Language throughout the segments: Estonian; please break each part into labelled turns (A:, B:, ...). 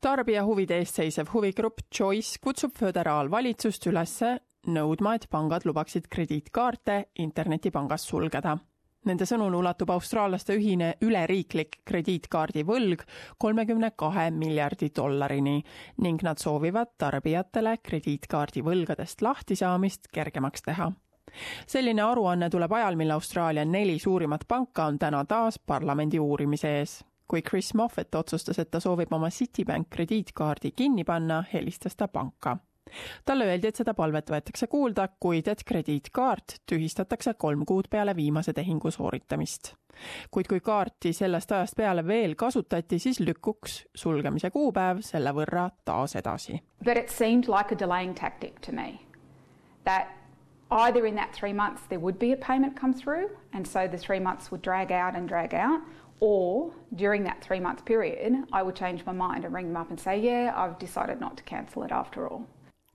A: tarbija huvide eest seisev huvigrupp Choice kutsub föderaalvalitsust üles nõudma, et pangad lubaksid krediitkaarte internetipangast sulgeda. Nende sõnul ulatub austraallaste ühine üleriiklik krediitkaardivõlg kolmekümne kahe miljardi dollarini ning nad soovivad tarbijatele krediitkaardivõlgadest lahtisaamist kergemaks teha selline aruanne tuleb ajal, mil Austraalia neli suurimat panka on täna taas parlamendi uurimise ees kui Chris Moffett otsustas, et ta soovib oma Citibank krediitkaardi kinni panna, helistas ta panka. talle öeldi, et seda palvet võetakse kuulda, kuid et krediitkaart tühistatakse kolm kuud peale viimase tehingu sooritamist. kuid kui kaarti sellest ajast peale veel kasutati, siis lükkuks sulgemise kuupäev selle võrra taas edasi.
B: But it seemed like a delaying tactic to me that either in that three months there would be a payment come through and so the three months would drag out and drag out Or during that three month period, I would change my mind and ring them up and say, yeah, I've decided not to cancel it after all.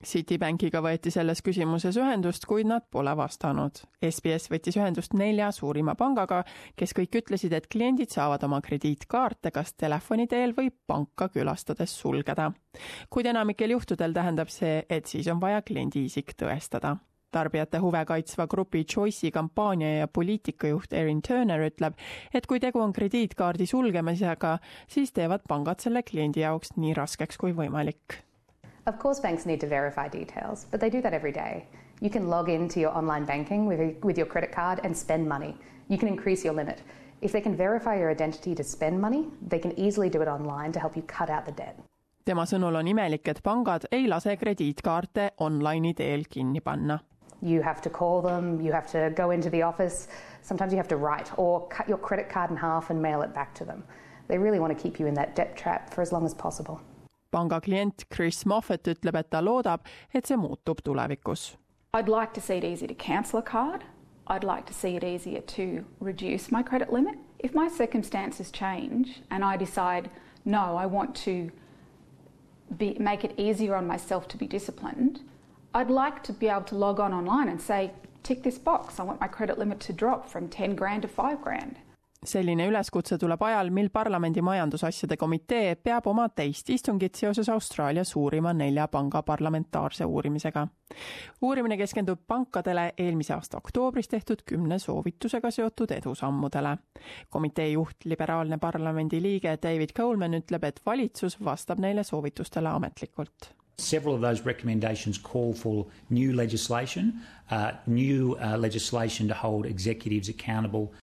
A: Citibankiga võeti selles küsimuses ühendust, kuid nad pole vastanud. SBS võttis ühendust nelja suurima pangaga, kes kõik ütlesid, et kliendid saavad oma krediitkaarte kas telefoni teel või panka külastades sulgeda. kuid enamikel juhtudel tähendab see, et siis on vaja kliendi isik tõestada tarbijate huve kaitsva grupi Choice'i kampaania ja poliitikajuht Erin Turner ütleb, et kui tegu on krediitkaardi sulgemisega, siis teevad pangad selle kliendi jaoks nii raskeks kui võimalik.
C: Of course banks need to verify details, but they do that every day. You can log into your online banking with, with your credit card and spend money. You can increase your limit. If they can verify your identity to spend money, they can easily do it online to help you cut out the debt.
A: tema sõnul on imelik, et pangad ei lase krediitkaarte online'i teel kinni panna
C: You have to call them, you have to go into the office, sometimes you have to write or cut your credit card in half and mail it back to them. They really want to keep you in that debt trap for as long as possible.
A: panga klient Chris Moffett ütleb, et ta loodab, et see muutub tulevikus.
B: I'd like to see it easy to cancel a card. I'd like to see it easier to reduce my credit limit. If my circumstances change and I decide, no, I want to be, make it easier on myself to be disciplined, I'd like to be able to log on online and say, tick this box, I want my credit limit to drop from ten grand to five grand.
A: selline üleskutse tuleb ajal, mil parlamendi majandusasjade komitee peab oma teist istungit seoses Austraalia suurima nelja panga parlamentaarse uurimisega. uurimine keskendub pankadele eelmise aasta oktoobris tehtud kümne soovitusega seotud edusammudele. komitee juht, liberaalne parlamendi liige David Coleman ütleb, et valitsus vastab neile soovitustele ametlikult
D: Several of those recommendations call for new legislation, uh, new uh, legislation to hold executives accountable